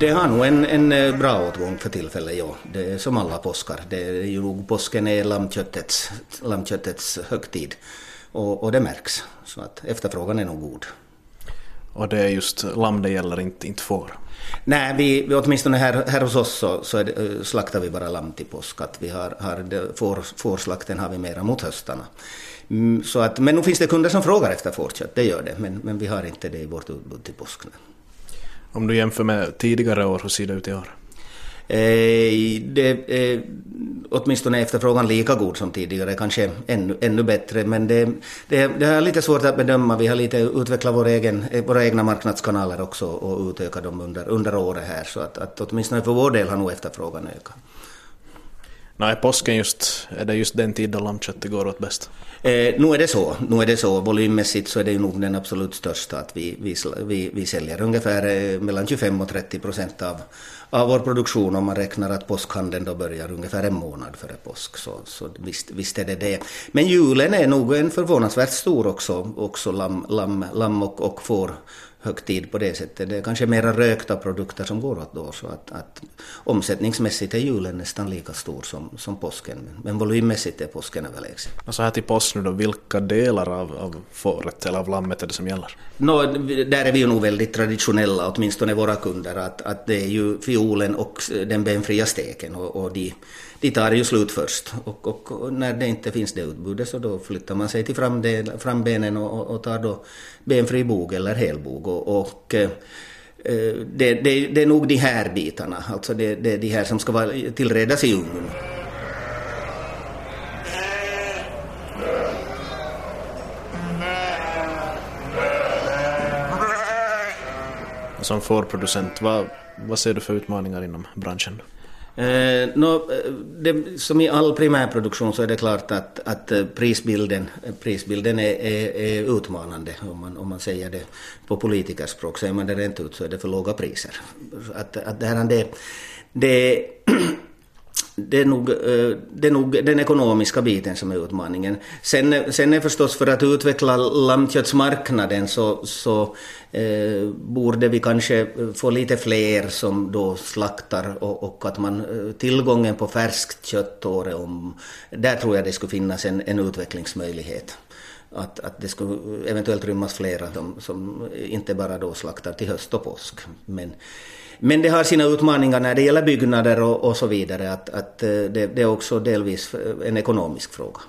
Det har nog en, en eh, bra åtgång för tillfället, ja. Det är som alla påskar. Det är ju påsken är lammköttets, lammköttets högtid. Och, och det märks. Så att efterfrågan är nog god. Och det är just lamm det gäller, inte, inte får? Nej, vi, åtminstone här, här hos oss så, så det, eh, slaktar vi bara lamm till påsk. Att vi har, har får, fårslakten har vi mera mot höstarna. Mm, så att, men nu finns det kunder som frågar efter fårkött, det gör det. Men, men vi har inte det i vårt utbud till påsk. Om du jämför med tidigare år, hur ser det ut i år? Eh, det eh, är åtminstone efterfrågan lika god som tidigare, kanske ännu, ännu bättre. Men det, det, det är lite svårt att bedöma. Vi har lite utvecklat vår egen, eh, våra egna marknadskanaler också och utökat dem under, under året här. Så att, att åtminstone för vår del har nog efterfrågan ökat. Nej, påsken just, är det just den tid då lammköttet går åt bäst? Eh, nu är det så. Nu är det så. Volymmässigt så är det ju nog den absolut största. Att vi, vi, vi, vi säljer ungefär eh, mellan 25 och 30 procent av, av vår produktion om man räknar att påskhandeln då börjar ungefär en månad före påsk. Så, så visst, visst är det det. Men julen är nog en förvånansvärt stor också, också lamm, lamm, lamm och, och får högtid på det sättet. Det är kanske mera rökta produkter som går åt då, så att, att omsättningsmässigt är julen nästan lika stor som, som påsken. Men volymmässigt är påsken överlägsen. Och så här till påsk nu då, vilka delar av, av fåret eller av lammet är det som gäller? No, där är vi ju nog väldigt traditionella, åtminstone våra kunder, att, att det är ju fiolen och den benfria steken och, och de de tar ju slut först och, och, när det inte finns det utbudet så då flyttar man sig till framdel, frambenen och, och tar då benfri bog eller helbog och, och det, det, det, är nog de här bitarna, alltså det, det är de här som ska vara tillredas i ugn. Som fårproducent, vad, vad ser du för utmaningar inom branschen? Eh, no, eh, det, som i all primärproduktion så är det klart att, att eh, prisbilden, eh, prisbilden är, är, är, utmanande. Om man, om man säger det på politikerspråk, säger man det rent ut så är det för låga priser. Att, att det, här, det, det det är, nog, eh, det är nog den ekonomiska biten som är utmaningen. Sen, sen är förstås för att utveckla lammköttsmarknaden så, så eh, borde vi kanske få lite fler som då slaktar och, och att man eh, tillgången på färskt kött året om. Där tror jag det skulle finnas en, en utvecklingsmöjlighet. Att, att det skulle eventuellt rymmas flera som, som inte bara då slaktar till höst och påsk. Men, men det har sina utmaningar när det gäller byggnader och, och så vidare. Att, att eh, det, det är också delvis en ekonomisk fråga.